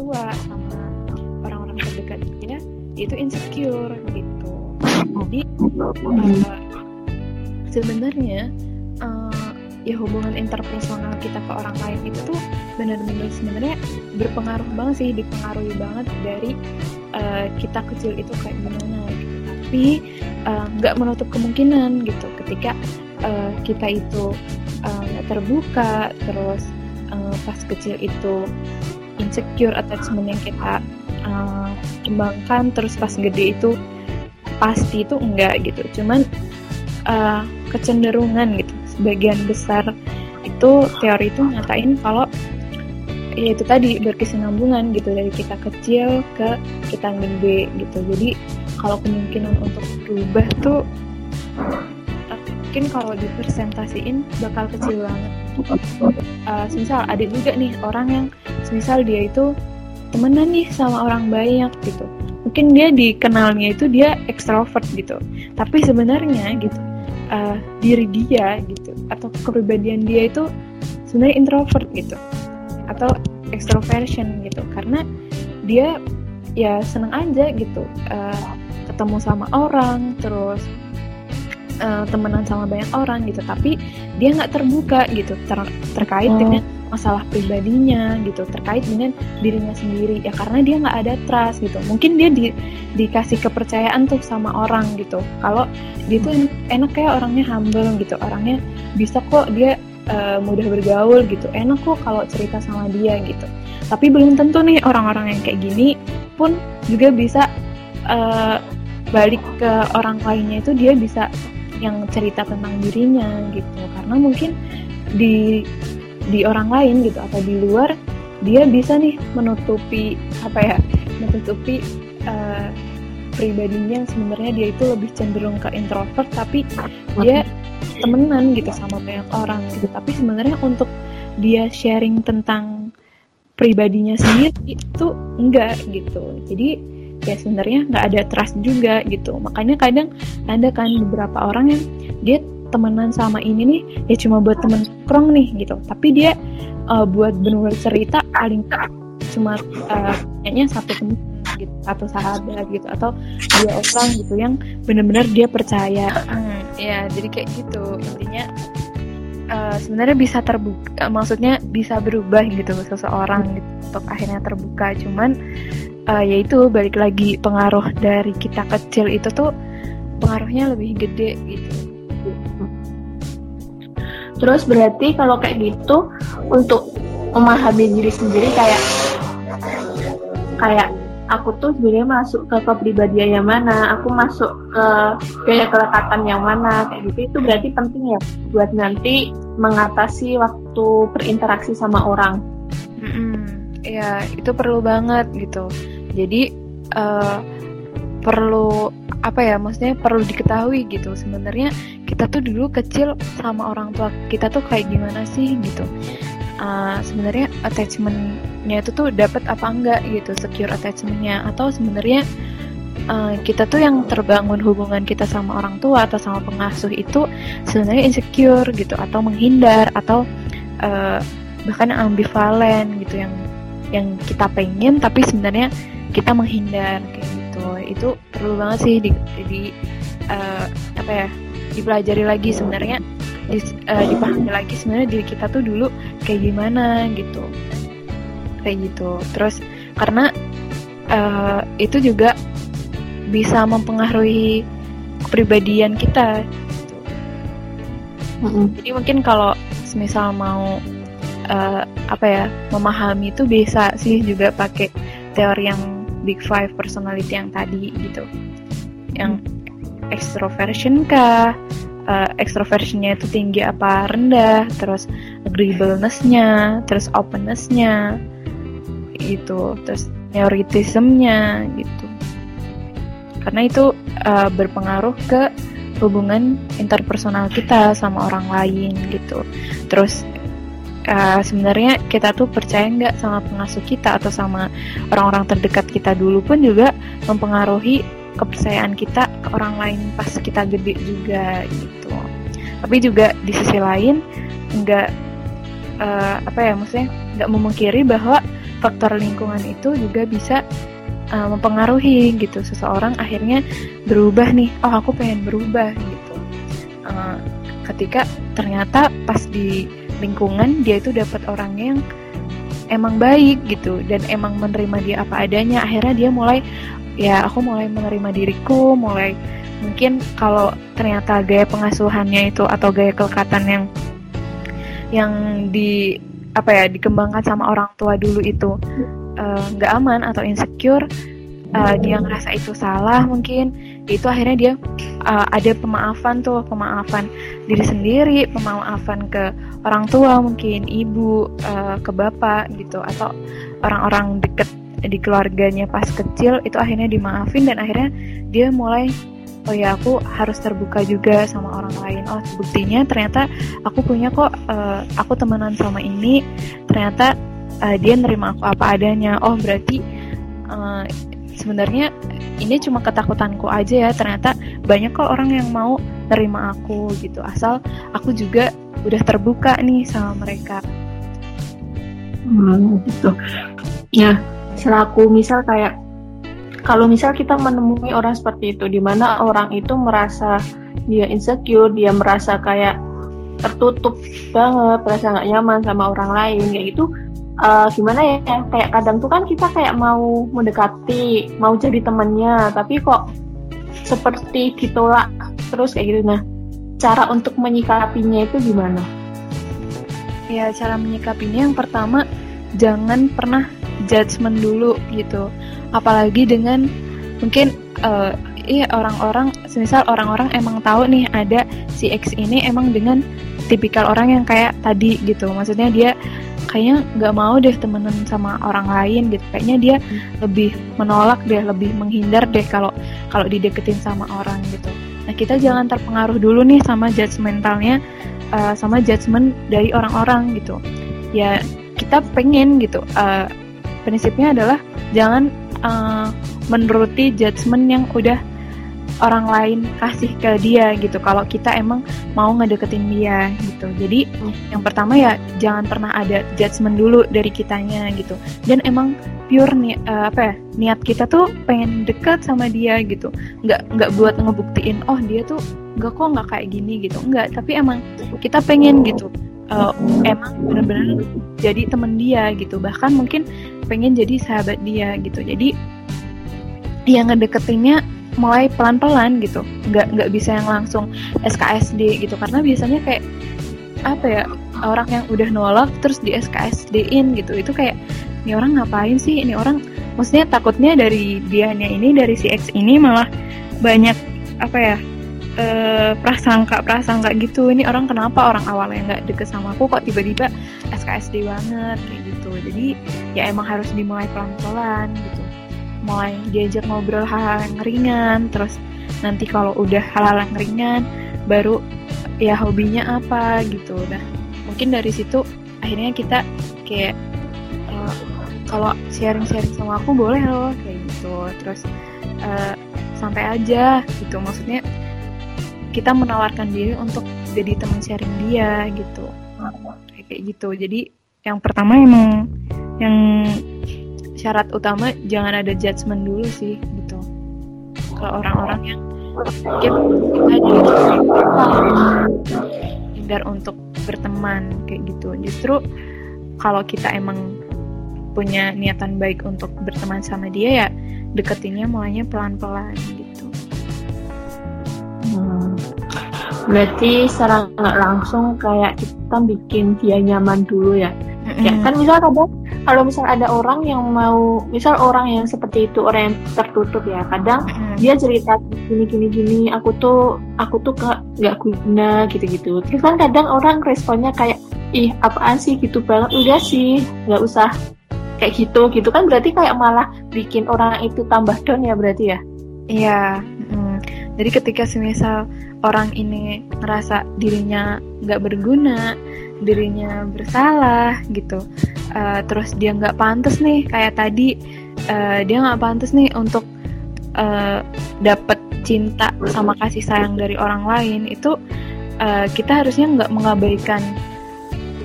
tua sama orang-orang terdekat dia itu insecure gitu. Jadi uh, sebenarnya uh, ya hubungan interpersonal kita ke orang lain itu tuh benar-benar sebenarnya berpengaruh banget sih dipengaruhi banget dari uh, kita kecil itu kayak gimana gitu. Tapi eh, nggak uh, menutup kemungkinan gitu ketika uh, kita itu uh, terbuka terus uh, pas kecil itu insecure attachment yang kita uh, kembangkan terus pas gede itu pasti itu enggak gitu. Cuman uh, kecenderungan gitu sebagian besar itu teori itu nyatain kalau ya itu tadi berkesinambungan gitu dari kita kecil ke kita gede gitu. Jadi kalau kemungkinan untuk berubah tuh mungkin kalau dipresentasiin bakal kecil banget. Uh, misal ada juga nih orang yang misal dia itu temenan nih sama orang banyak gitu. Mungkin dia dikenalnya itu dia ekstrovert gitu. Tapi sebenarnya gitu uh, diri dia gitu atau kepribadian dia itu sebenarnya introvert gitu atau extroversion gitu. Karena dia ya seneng aja gitu uh, ketemu sama orang terus uh, temenan sama banyak orang gitu tapi dia nggak terbuka gitu ter terkait oh. dengan masalah pribadinya gitu terkait dengan dirinya sendiri. Ya karena dia nggak ada trust gitu. Mungkin dia di, dikasih kepercayaan tuh sama orang gitu. Kalau dia tuh enak kayak orangnya humble gitu orangnya bisa kok dia uh, mudah bergaul gitu. Enak kok kalau cerita sama dia gitu. Tapi belum tentu nih orang-orang yang kayak gini pun juga bisa uh, balik ke orang lainnya itu dia bisa yang cerita tentang dirinya gitu. Karena mungkin di di orang lain gitu atau di luar dia bisa nih menutupi apa ya menutupi uh, pribadinya yang sebenarnya dia itu lebih cenderung ke introvert tapi dia temenan gitu sama banyak orang gitu. Tapi sebenarnya untuk dia sharing tentang pribadinya sendiri itu enggak gitu. Jadi ya sebenarnya nggak ada trust juga gitu. Makanya kadang ada kan beberapa orang yang dia temenan sama ini nih ya cuma buat temen krong nih gitu. Tapi dia uh, buat benar cerita paling cuma uh, satu temen gitu satu sahabat gitu atau dua orang gitu yang benar-benar dia percaya. Hmm, ya jadi kayak gitu. Intinya uh, sebenarnya bisa terbuka maksudnya bisa berubah gitu seseorang gitu, untuk akhirnya terbuka. Cuman uh, yaitu balik lagi pengaruh dari kita kecil itu tuh pengaruhnya lebih gede gitu terus berarti kalau kayak gitu untuk memahami diri sendiri kayak kayak aku tuh sebenarnya masuk ke kepribadian yang mana, aku masuk ke gaya kelekatan yang mana, kayak gitu itu berarti penting ya buat nanti mengatasi waktu berinteraksi sama orang. Mm-hmm. Ya itu perlu banget gitu. Jadi uh, perlu apa ya maksudnya perlu diketahui gitu. Sebenarnya kita tuh dulu kecil sama orang tua kita tuh kayak gimana sih gitu. Uh, sebenarnya attachmentnya itu tuh dapat apa enggak gitu secure attachmentnya. Atau sebenarnya uh, kita tuh yang terbangun hubungan kita sama orang tua atau sama pengasuh itu sebenarnya insecure gitu atau menghindar atau uh, bahkan ambivalen gitu yang yang kita pengen tapi sebenarnya kita menghindar kayak gitu itu perlu banget sih di, di uh, apa ya dipelajari lagi sebenarnya di, uh, dipahami lagi sebenarnya diri kita tuh dulu kayak gimana gitu kayak gitu terus karena uh, itu juga bisa mempengaruhi kepribadian kita gitu. mm-hmm. jadi mungkin kalau misal mau uh, apa ya memahami itu bisa sih juga pakai teori yang big five personality yang tadi gitu. Yang extroversion kah? Uh, extroversionnya itu tinggi apa rendah? Terus agreeablenessnya terus opennessnya gitu. Terus neuroticismnya gitu. Karena itu uh, berpengaruh ke hubungan interpersonal kita sama orang lain gitu. Terus uh, sebenarnya kita tuh percaya nggak sama pengasuh kita atau sama orang-orang terdekat kita dulu pun juga mempengaruhi kepercayaan kita ke orang lain pas kita gede juga gitu. Tapi juga di sisi lain nggak uh, apa ya maksudnya nggak memungkiri bahwa faktor lingkungan itu juga bisa uh, mempengaruhi gitu. Seseorang akhirnya berubah nih oh aku pengen berubah gitu. Uh, ketika ternyata pas di lingkungan dia itu dapat orang yang emang baik gitu. Dan emang menerima dia apa adanya. Akhirnya dia mulai ya aku mulai menerima diriku mulai mungkin kalau ternyata gaya pengasuhannya itu atau gaya kelekatan yang yang di apa ya dikembangkan sama orang tua dulu itu eh, nggak uh, aman atau insecure uh, dia ngerasa itu salah mungkin itu akhirnya dia uh, ada pemaafan tuh pemaafan diri sendiri pemaafan ke orang tua mungkin ibu uh, ke bapak gitu atau orang-orang deket di keluarganya pas kecil itu akhirnya dimaafin dan akhirnya dia mulai oh ya aku harus terbuka juga sama orang lain. Oh buktinya ternyata aku punya kok uh, aku temenan sama ini ternyata uh, dia nerima aku apa adanya. Oh berarti uh, sebenarnya ini cuma ketakutanku aja ya. Ternyata banyak kok orang yang mau nerima aku gitu. Asal aku juga udah terbuka nih sama mereka. Hmm, gitu. Ya selaku misal kayak kalau misal kita menemui orang seperti itu di mana orang itu merasa dia insecure dia merasa kayak tertutup banget merasa nggak nyaman sama orang lain kayak gitu uh, gimana ya? Kayak kadang tuh kan kita kayak mau mendekati mau jadi temannya tapi kok seperti ditolak terus kayak gitu. Nah cara untuk menyikapinya itu gimana? Ya cara menyikapinya yang pertama jangan pernah judgement dulu gitu. Apalagi dengan mungkin uh, iya orang-orang semisal orang-orang emang tahu nih ada si X ini emang dengan tipikal orang yang kayak tadi gitu. Maksudnya dia kayaknya nggak mau deh temenan sama orang lain gitu. Kayaknya dia lebih menolak deh lebih menghindar deh kalau kalau dideketin sama orang gitu. Nah kita jangan terpengaruh dulu nih sama judgmentalnya uh, sama judgement dari orang-orang gitu. Ya kita pengen gitu uh, prinsipnya adalah jangan uh, menuruti judgement yang udah orang lain kasih ke dia gitu. Kalau kita emang mau ngedeketin dia gitu. Jadi hmm. yang pertama ya jangan pernah ada judgement dulu dari kitanya gitu. Dan emang pure nih uh, apa ya niat kita tuh pengen deket sama dia gitu. Nggak nggak buat ngebuktiin oh dia tuh nggak kok nggak kayak gini gitu. Nggak tapi emang kita pengen gitu. Uh, emang benar-benar jadi temen dia gitu. Bahkan mungkin pengen jadi sahabat dia gitu. Jadi yang ngedeketinnya mulai pelan-pelan gitu. Nggak nggak bisa yang langsung SKSD gitu. Karena biasanya kayak apa ya orang yang udah nolak terus di SKSD-in gitu. Itu kayak ini orang ngapain sih? Ini orang maksudnya takutnya dari dianya ini dari si X ini malah banyak apa ya eh, prasangka prasangka gitu. Ini orang kenapa? Orang awalnya nggak deket sama aku kok tiba-tiba SKSD banget? Kayak gitu. Jadi ya emang harus dimulai pelan-pelan gitu mulai diajak ngobrol hal-hal yang ringan terus nanti kalau udah hal-hal yang ringan baru ya hobinya apa? gitu. Nah mungkin dari situ akhirnya kita kayak uh, kalau sharing-sharing sama aku boleh loh kayak gitu. Terus uh, santai aja gitu. Maksudnya kita menawarkan diri untuk jadi teman sharing dia gitu. Kayak gitu. Jadi yang pertama emang yang syarat utama jangan ada judgement dulu sih gitu kalau orang-orang yang mungkin kita hindar untuk berteman kayak gitu justru kalau kita emang punya niatan baik untuk berteman sama dia ya deketinnya mulainya pelan-pelan gitu hmm. berarti secara nggak langsung kayak kita bikin dia nyaman dulu ya mm-hmm. ya kan misal kadang kalau misal ada orang yang mau misal orang yang seperti itu orang yang tertutup ya kadang hmm. dia cerita gini gini gini aku tuh aku tuh gak nggak guna gitu gitu terus kan kadang orang responnya kayak ih apaan sih gitu banget udah sih nggak usah kayak gitu gitu kan berarti kayak malah bikin orang itu tambah down ya berarti ya iya. Jadi ketika semisal orang ini ngerasa dirinya nggak berguna dirinya bersalah gitu uh, terus dia nggak pantas nih kayak tadi uh, dia nggak pantas nih untuk uh, dapet cinta sama kasih sayang dari orang lain itu uh, kita harusnya nggak mengabaikan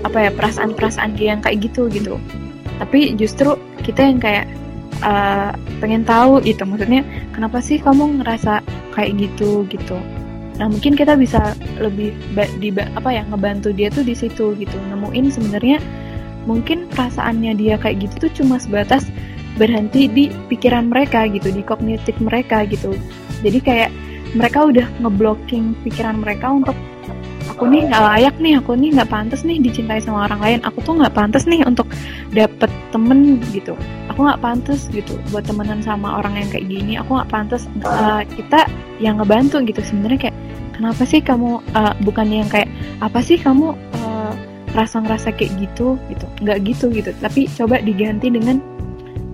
apa ya perasaan-perasaan dia yang kayak gitu gitu. Tapi justru kita yang kayak uh, pengen tahu gitu. Maksudnya kenapa sih kamu ngerasa kayak gitu gitu? Nah mungkin kita bisa lebih di apa ya ngebantu dia tuh di situ gitu. Nemuin sebenarnya mungkin perasaannya dia kayak gitu tuh cuma sebatas berhenti di pikiran mereka gitu di kognitif mereka gitu. Jadi kayak mereka udah ngeblocking pikiran mereka untuk aku nih nggak layak nih aku nih nggak pantas nih dicintai sama orang lain. Aku tuh nggak pantas nih untuk dapet temen gitu aku nggak pantas gitu buat temenan sama orang yang kayak gini. Aku nggak pantas uh, kita yang ngebantu gitu. Sebenarnya kayak kenapa sih kamu uh, bukannya yang kayak apa sih kamu uh, rasa ngerasa kayak gitu gitu. Nggak gitu gitu. Tapi coba diganti dengan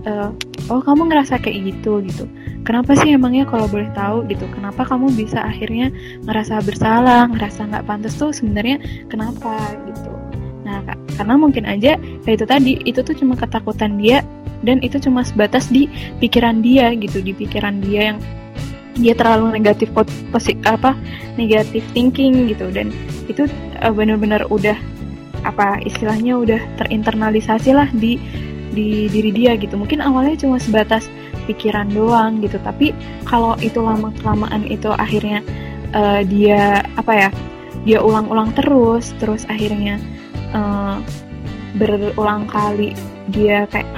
uh, oh kamu ngerasa kayak gitu gitu. Kenapa sih emangnya kalau boleh tahu gitu? Kenapa kamu bisa akhirnya ngerasa bersalah ngerasa nggak pantas tuh sebenarnya kenapa gitu? Nah karena mungkin aja kayak itu tadi itu tuh cuma ketakutan dia dan itu cuma sebatas di pikiran dia gitu di pikiran dia yang dia terlalu negatif posisi apa negatif thinking gitu. Dan itu uh, benar-benar udah apa istilahnya udah terinternalisasi lah di di diri dia gitu. Mungkin awalnya cuma sebatas pikiran doang gitu tapi kalau itu lama kelamaan itu akhirnya uh, dia apa ya dia ulang-ulang terus terus akhirnya uh, berulang kali dia kayak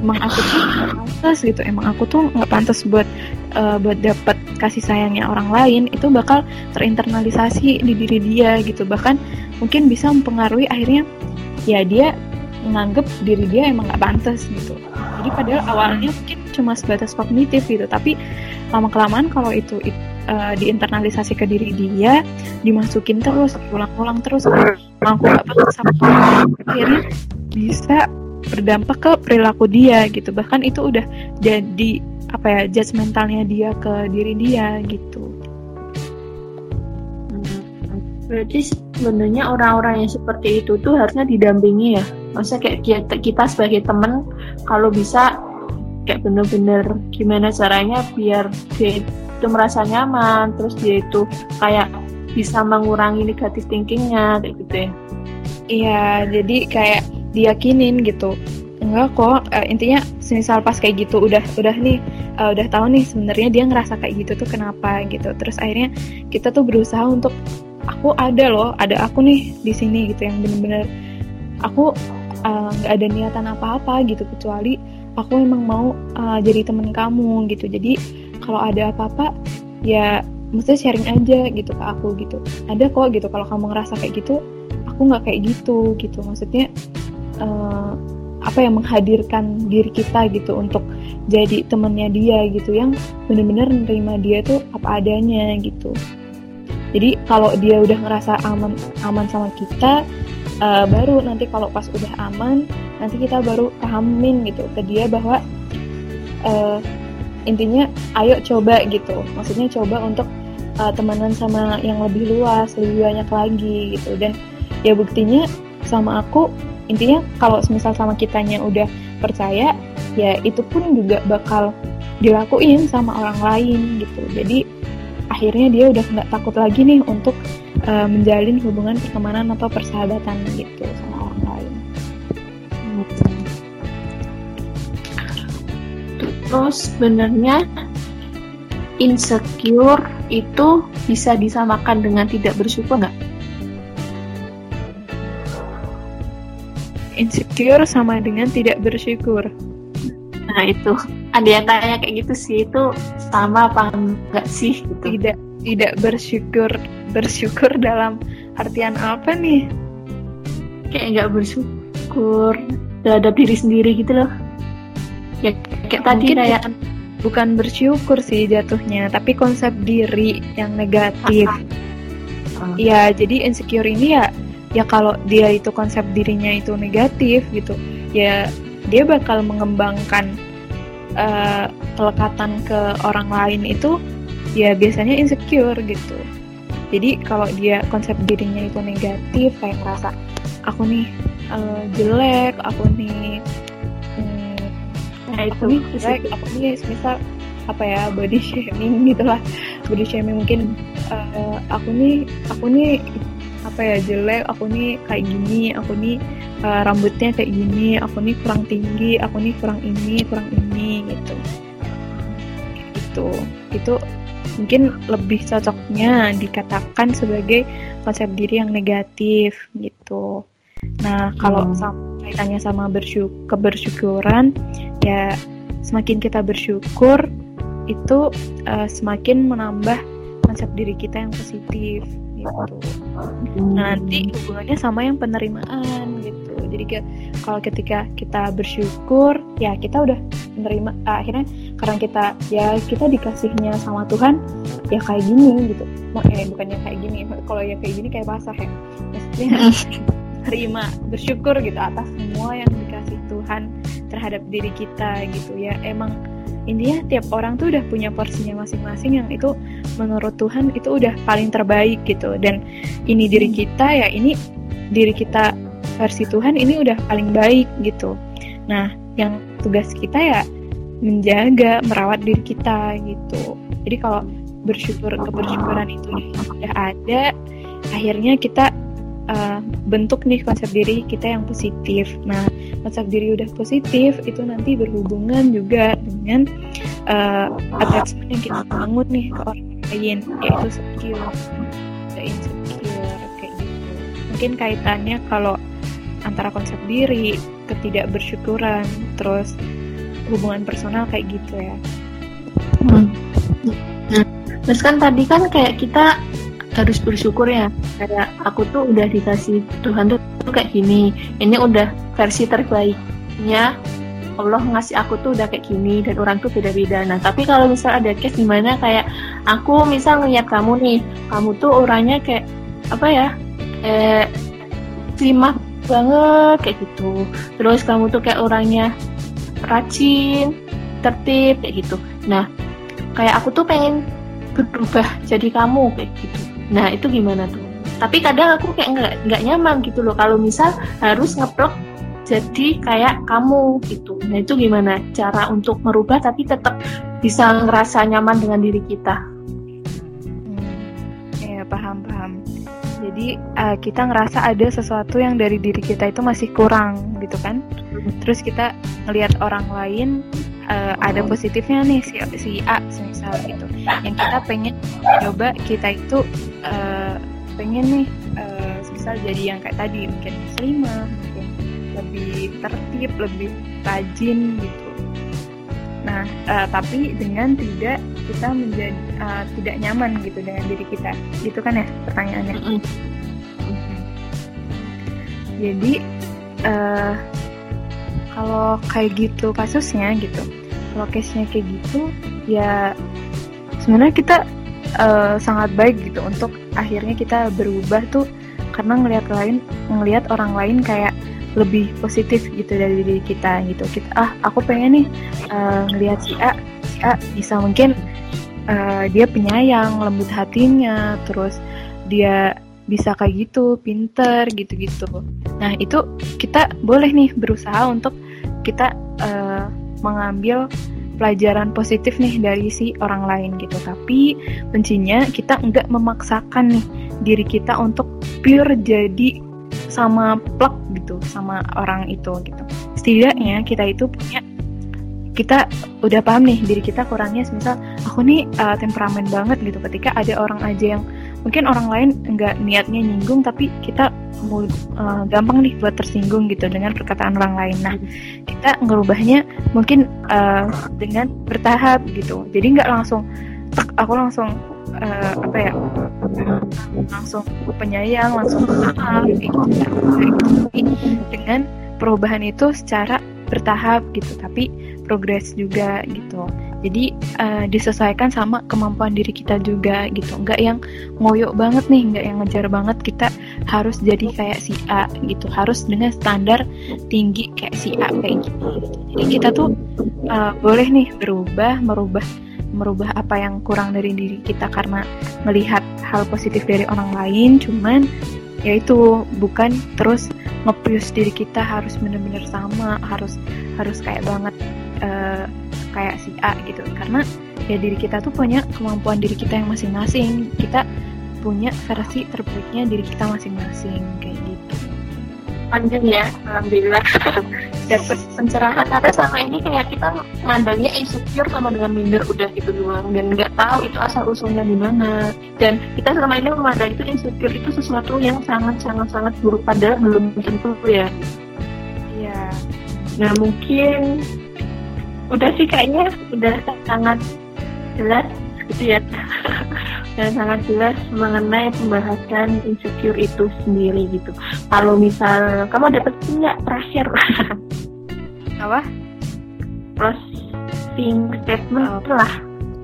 emang aku tuh gak pantas gitu. Emang aku tuh nggak pantas buat uh, buat dapat kasih sayangnya orang lain. Itu bakal terinternalisasi di diri dia gitu. Bahkan mungkin bisa mempengaruhi akhirnya ya dia menganggap diri dia emang nggak pantas gitu. Jadi padahal awalnya mungkin cuma sebatas kognitif gitu. Tapi lama kelamaan kalau itu uh, diinternalisasi ke diri dia dimasukin terus ulang-ulang terus aku nggak pantas sama akhirnya bisa berdampak ke perilaku dia gitu. Bahkan itu udah jadi apa ya judgmentalnya dia ke diri dia gitu. Berarti sebenarnya orang-orang yang seperti itu tuh harusnya didampingi ya? Maksudnya kayak kita sebagai temen kalau bisa kayak bener-bener gimana caranya biar dia itu merasa nyaman terus dia itu kayak bisa mengurangi negatif thinkingnya kayak gitu ya? Iya jadi kayak diyakinin gitu. Enggak kok uh, intinya semisal pas kayak gitu udah udah nih uh, udah tahu nih sebenarnya dia ngerasa kayak gitu tuh kenapa gitu. Terus akhirnya kita tuh berusaha untuk aku ada loh ada aku nih di sini gitu yang bener-bener aku eh, nggak uh, ada niatan apa-apa gitu kecuali aku emang mau uh, jadi temen kamu gitu. Jadi kalau ada apa-apa ya mesti sharing aja gitu ke aku gitu. Ada kok gitu kalau kamu ngerasa kayak gitu aku nggak kayak gitu gitu. Maksudnya uh, apa yang menghadirkan diri kita gitu untuk jadi temennya dia gitu yang bener-bener menerima dia tuh apa adanya gitu. Jadi kalau dia udah ngerasa aman aman sama kita uh, baru nanti kalau pas udah aman nanti kita baru pahamin gitu ke dia bahwa uh, intinya ayo coba gitu. Maksudnya coba untuk uh, temenan sama yang lebih luas lebih banyak lagi gitu. Dan ya buktinya sama aku intinya kalau misal sama kitanya udah percaya ya itu pun juga bakal dilakuin sama orang lain gitu jadi akhirnya dia udah nggak takut lagi nih untuk uh, menjalin hubungan pertemanan atau persahabatan gitu sama orang lain terus sebenarnya insecure itu bisa disamakan dengan tidak bersyukur nggak? Insecure sama dengan tidak bersyukur. Nah itu ada yang tanya kayak gitu sih itu sama apa enggak sih? Gitu. Tidak tidak bersyukur bersyukur dalam artian apa nih? Kayak nggak bersyukur terhadap diri sendiri gitu loh. Ya kayak tadi kayak bukan bersyukur sih jatuhnya, tapi konsep diri yang negatif. Iya, jadi insecure ini ya ya kalau dia itu konsep dirinya itu negatif gitu ya dia bakal mengembangkan uh, kelekatan ke orang lain itu ya biasanya insecure gitu. Jadi kalau dia konsep dirinya itu negatif kayak merasa aku nih uh, jelek aku nih hmm, nah itu. nih jelek aku nih misal apa ya body shaming <laughs> gitulah body shaming mungkin uh, aku nih aku nih apa ya jelek aku nih kayak gini aku nih uh, rambutnya kayak gini aku nih kurang tinggi aku nih kurang ini kurang ini gitu. Gitu. Itu mungkin lebih cocoknya dikatakan sebagai konsep diri yang negatif gitu. Nah kalau hmm. sama, kaitannya sama bersyukur kebersyukuran ya semakin kita bersyukur itu uh, semakin menambah konsep diri kita yang positif gitu. Nah, nanti hubungannya sama yang penerimaan gitu. Jadi ke, kalau ketika kita bersyukur, ya kita udah menerima uh, akhirnya karena kita ya kita dikasihnya sama Tuhan ya kayak gini gitu. Mau eh bukannya kayak gini. <laughs> Kalau ya kayak gini kayak pasah ya. Maksudnya <laughs> terima bersyukur gitu atas semua yang dikasih Tuhan terhadap diri kita gitu ya. Emang intinya tiap orang tuh udah punya porsinya masing-masing yang itu menurut Tuhan itu udah paling terbaik gitu. Dan ini diri kita ya ini diri kita versi Tuhan ini udah paling baik gitu. Nah yang tugas kita ya menjaga merawat diri kita gitu. Jadi kalau bersyukur kebersyukuran itu udah ada akhirnya kita uh, bentuk nih konsep diri kita yang positif. Nah, konsep diri udah positif itu nanti berhubungan juga dengan uh, attachment yang kita bangun nih ke orang lain, yaitu skill, insecure kayak gitu. Mungkin kaitannya kalau antara konsep diri, ketidakbersyukuran, terus hubungan personal kayak gitu ya. Hmm. Nah, terus kan tadi kan kayak kita harus bersyukur ya. Kayak aku tuh udah dikasih Tuhan tuh, tuh kayak gini. Ini udah versi terbaiknya. Allah ngasih aku tuh udah kayak gini dan orang tuh beda-beda. Nah tapi kalau misal ada case di mana kayak aku misal ngeliat kamu nih kamu tuh orangnya kayak apa ya eh terima banget kayak gitu. Terus kamu tuh kayak orangnya rajin tertib kayak gitu. Nah kayak aku tuh pengen berubah jadi kamu kayak gitu Nah itu gimana tuh? Tapi kadang aku kayak nggak nggak nyaman gitu loh kalau misal harus ngeplok jadi kayak kamu gitu. Nah itu gimana cara untuk merubah tapi tetap bisa ngerasa nyaman dengan diri kita? Hmm, ya paham paham. Jadi uh, kita ngerasa ada sesuatu yang dari diri kita itu masih kurang gitu kan. Hmm. Terus kita ngelihat orang lain uh, ada positifnya nih si si A misal gitu. Yang kita pengen coba kita itu uh, pengen nih uh, misal jadi yang kayak tadi mungkin muslimah mungkin lebih tertib lebih rajin gitu. Nah uh, tapi dengan tidak kita menjadi uh, tidak nyaman gitu dengan diri kita. Gitu kan ya pertanyaannya? Mm -hmm. jadi uh, kalau kayak gitu kasusnya gitu case-nya kayak gitu ya sebenarnya kita uh, sangat baik gitu untuk akhirnya kita berubah tuh karena ngelihat lain ngelihat orang lain kayak lebih positif gitu dari diri kita gitu kita ah aku pengen nih uh, ngelihat si A si A bisa mungkin uh, dia penyayang, lembut hatinya, terus dia bisa kayak gitu, pinter gitu-gitu. Nah itu kita boleh nih berusaha untuk kita uh, mengambil pelajaran positif nih dari si orang lain gitu. Tapi kuncinya kita nggak memaksakan nih diri kita untuk pure jadi sama plug gitu sama orang itu gitu. Setidaknya kita itu punya kita udah paham nih diri kita kurangnya misal aku nih uh, temperamen banget gitu ketika ada orang aja yang mungkin orang lain nggak niatnya nyinggung tapi kita uh, gampang nih buat tersinggung gitu dengan perkataan orang lain. Nah kita ngerubahnya mungkin uh, dengan bertahap gitu. Jadi nggak langsung aku langsung uh, apa ya langsung penyayang langsung maaf gitu, gitu. dengan perubahan itu secara bertahap gitu tapi progres juga gitu jadi uh, disesuaikan sama kemampuan diri kita juga gitu. Nggak yang ngoyok banget nih nggak yang ngejar banget. Kita harus jadi kayak si A gitu. Harus dengan standar tinggi kayak si A kayak gitu. Jadi kita tuh uh, boleh nih berubah merubah merubah apa yang kurang dari diri kita karena melihat hal positif dari orang lain. Cuman yaitu bukan terus ngepius diri kita harus bener-bener sama harus harus kayak banget uh, kayak si A gitu. Karena ya diri kita tuh punya kemampuan diri kita yang masing-masing. Kita punya versi terbaiknya diri kita masing-masing kayak gitu. Panjang ya alhamdulillah. <laughs> Dapat pencerahan. Karena sama ini kayak kita mandangnya insecure sama dengan minder udah gitu doang. Dan nggak tahu itu asal usulnya di mana. Dan kita selama ini memandang itu insecure itu sesuatu yang sangat sangat sangat buruk. Padahal belum tentu ya. Iya. Nah mungkin udah sih kayaknya udah sangat jelas gitu ya. <laughs> Dan sangat jelas mengenai pembahasan insecure itu sendiri gitu. Kalau misal kamu dapat nggak terakhir <laughs> apa? Closing statement oh. lah.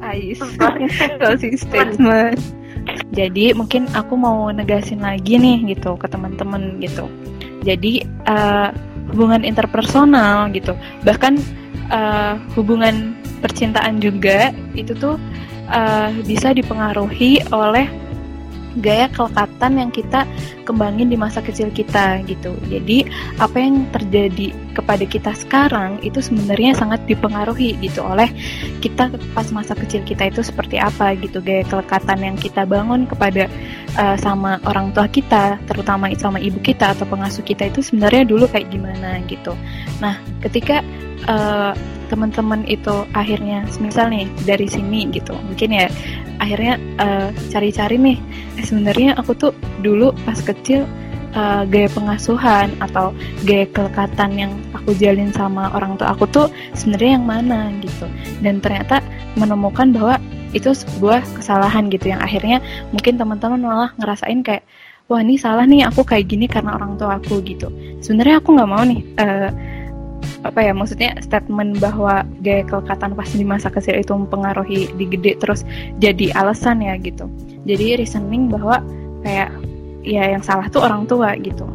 Ais. <laughs> Closing statement. Jadi mungkin aku mau negasin lagi nih gitu ke teman-teman gitu. Jadi uh, hubungan interpersonal gitu. Bahkan uh, hubungan percintaan juga itu tuh uh, bisa dipengaruhi oleh gaya kelekatan yang kita kembangin di masa kecil kita gitu. Jadi apa yang terjadi kepada kita sekarang itu sebenarnya sangat dipengaruhi gitu oleh kita pas masa kecil kita itu seperti apa gitu gaya kelekatan yang kita bangun kepada uh, sama orang tua kita, terutama sama ibu kita atau pengasuh kita itu sebenarnya dulu kayak gimana gitu. Nah, ketika uh, teman-teman itu akhirnya misal nih dari sini gitu. Mungkin ya akhirnya uh, cari-cari nih. Eh, sebenarnya aku tuh dulu pas kecil uh, gaya pengasuhan atau gaya kelekatan yang aku jalin sama orang tua aku tuh sebenarnya yang mana gitu. Dan ternyata menemukan bahwa itu sebuah kesalahan gitu yang akhirnya mungkin teman-teman malah ngerasain kayak wah ini salah nih aku kayak gini karena orang tua aku gitu. Sebenarnya aku nggak mau nih uh, apa ya maksudnya statement bahwa gaya kelekatan pas di masa kecil itu mempengaruhi di gede terus jadi alasan ya gitu. Jadi reasoning bahwa kayak ya yang salah tuh orang tua gitu.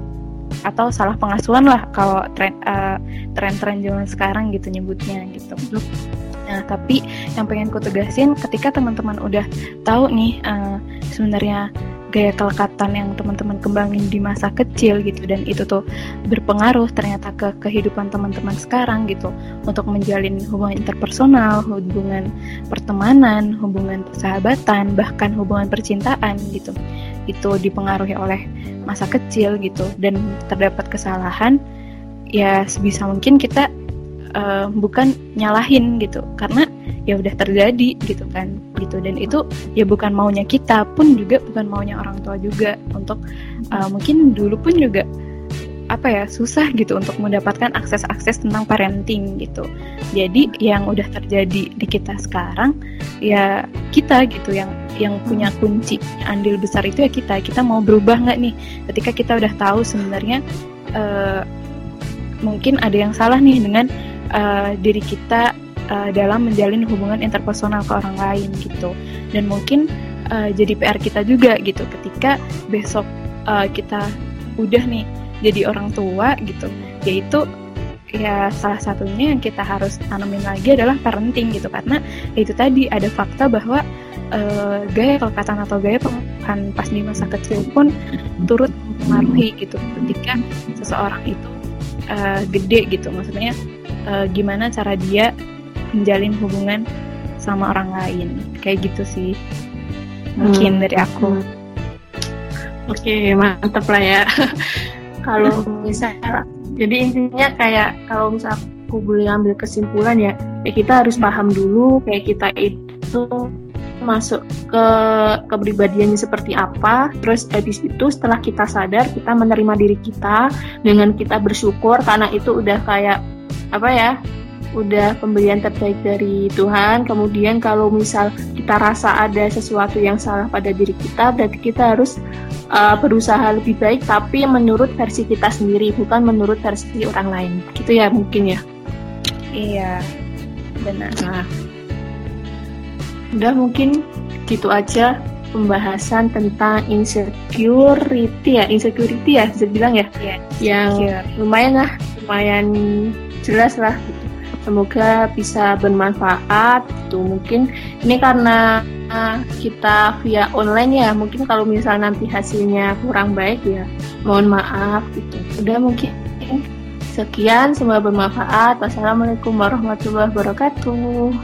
Atau salah pengasuhan lah kalau tren uh, tren-tren zaman sekarang gitu nyebutnya gitu. Nah tapi yang pengen ku tegasin ketika teman-teman udah tahu nih uh, sebenarnya gaya kelekatan yang teman-teman kembangin di masa kecil gitu. Dan itu tuh berpengaruh ternyata ke kehidupan teman-teman sekarang gitu. Untuk menjalin hubungan interpersonal, hubungan pertemanan, hubungan persahabatan, bahkan hubungan percintaan gitu. Itu dipengaruhi oleh masa kecil gitu. Dan terdapat kesalahan ya sebisa mungkin kita uh, bukan nyalahin gitu. Karena ya udah terjadi gitu kan gitu. Dan itu ya bukan maunya kita pun juga bukan maunya orang tua juga. Untuk uh, mungkin dulu pun juga apa ya susah gitu untuk mendapatkan akses-akses tentang parenting gitu. Jadi yang udah terjadi di kita sekarang ya kita gitu yang yang punya kunci andil besar itu ya kita. Kita mau berubah nggak nih? Ketika kita udah tahu sebenarnya uh, mungkin ada yang salah nih dengan uh, diri kita uh, dalam menjalin hubungan interpersonal ke orang lain gitu. Dan mungkin uh, jadi PR kita juga gitu. Ketika besok uh, kita udah nih jadi orang tua gitu yaitu ya salah satunya yang kita harus tanamin lagi adalah parenting gitu. Karena itu tadi ada fakta bahwa uh, gaya kelekatan atau gaya pengakuan pas di masa kecil pun turut mempengaruhi gitu. Ketika seseorang itu uh, gede gitu maksudnya uh, gimana cara dia menjalin hubungan sama orang lain. Kayak gitu sih. Mungkin hmm. dari aku. Oke okay, mantap lah ya. <laughs> Kalau misalnya jadi intinya kayak kalau misal aku boleh ambil kesimpulan ya kayak kita harus paham dulu kayak kita itu masuk ke kepribadiannya seperti apa. Terus habis itu setelah kita sadar kita menerima diri kita dengan kita bersyukur karena itu udah kayak apa ya udah pemberian terbaik dari Tuhan. Kemudian kalau misal kita rasa ada sesuatu yang salah pada diri kita, berarti kita harus uh, berusaha lebih baik, tapi menurut versi kita sendiri, bukan menurut versi orang lain. Gitu ya mungkin ya. Iya, benar. Nah, udah mungkin gitu aja pembahasan tentang insecurity ya, insecurity ya, bisa bilang ya, yeah, yang lumayan lah, lumayan jelas lah semoga bisa bermanfaat tuh mungkin ini karena kita via online ya. Mungkin kalau misal nanti hasilnya kurang baik ya mohon maaf gitu. Udah mungkin sekian semoga bermanfaat. Wassalamualaikum warahmatullahi wabarakatuh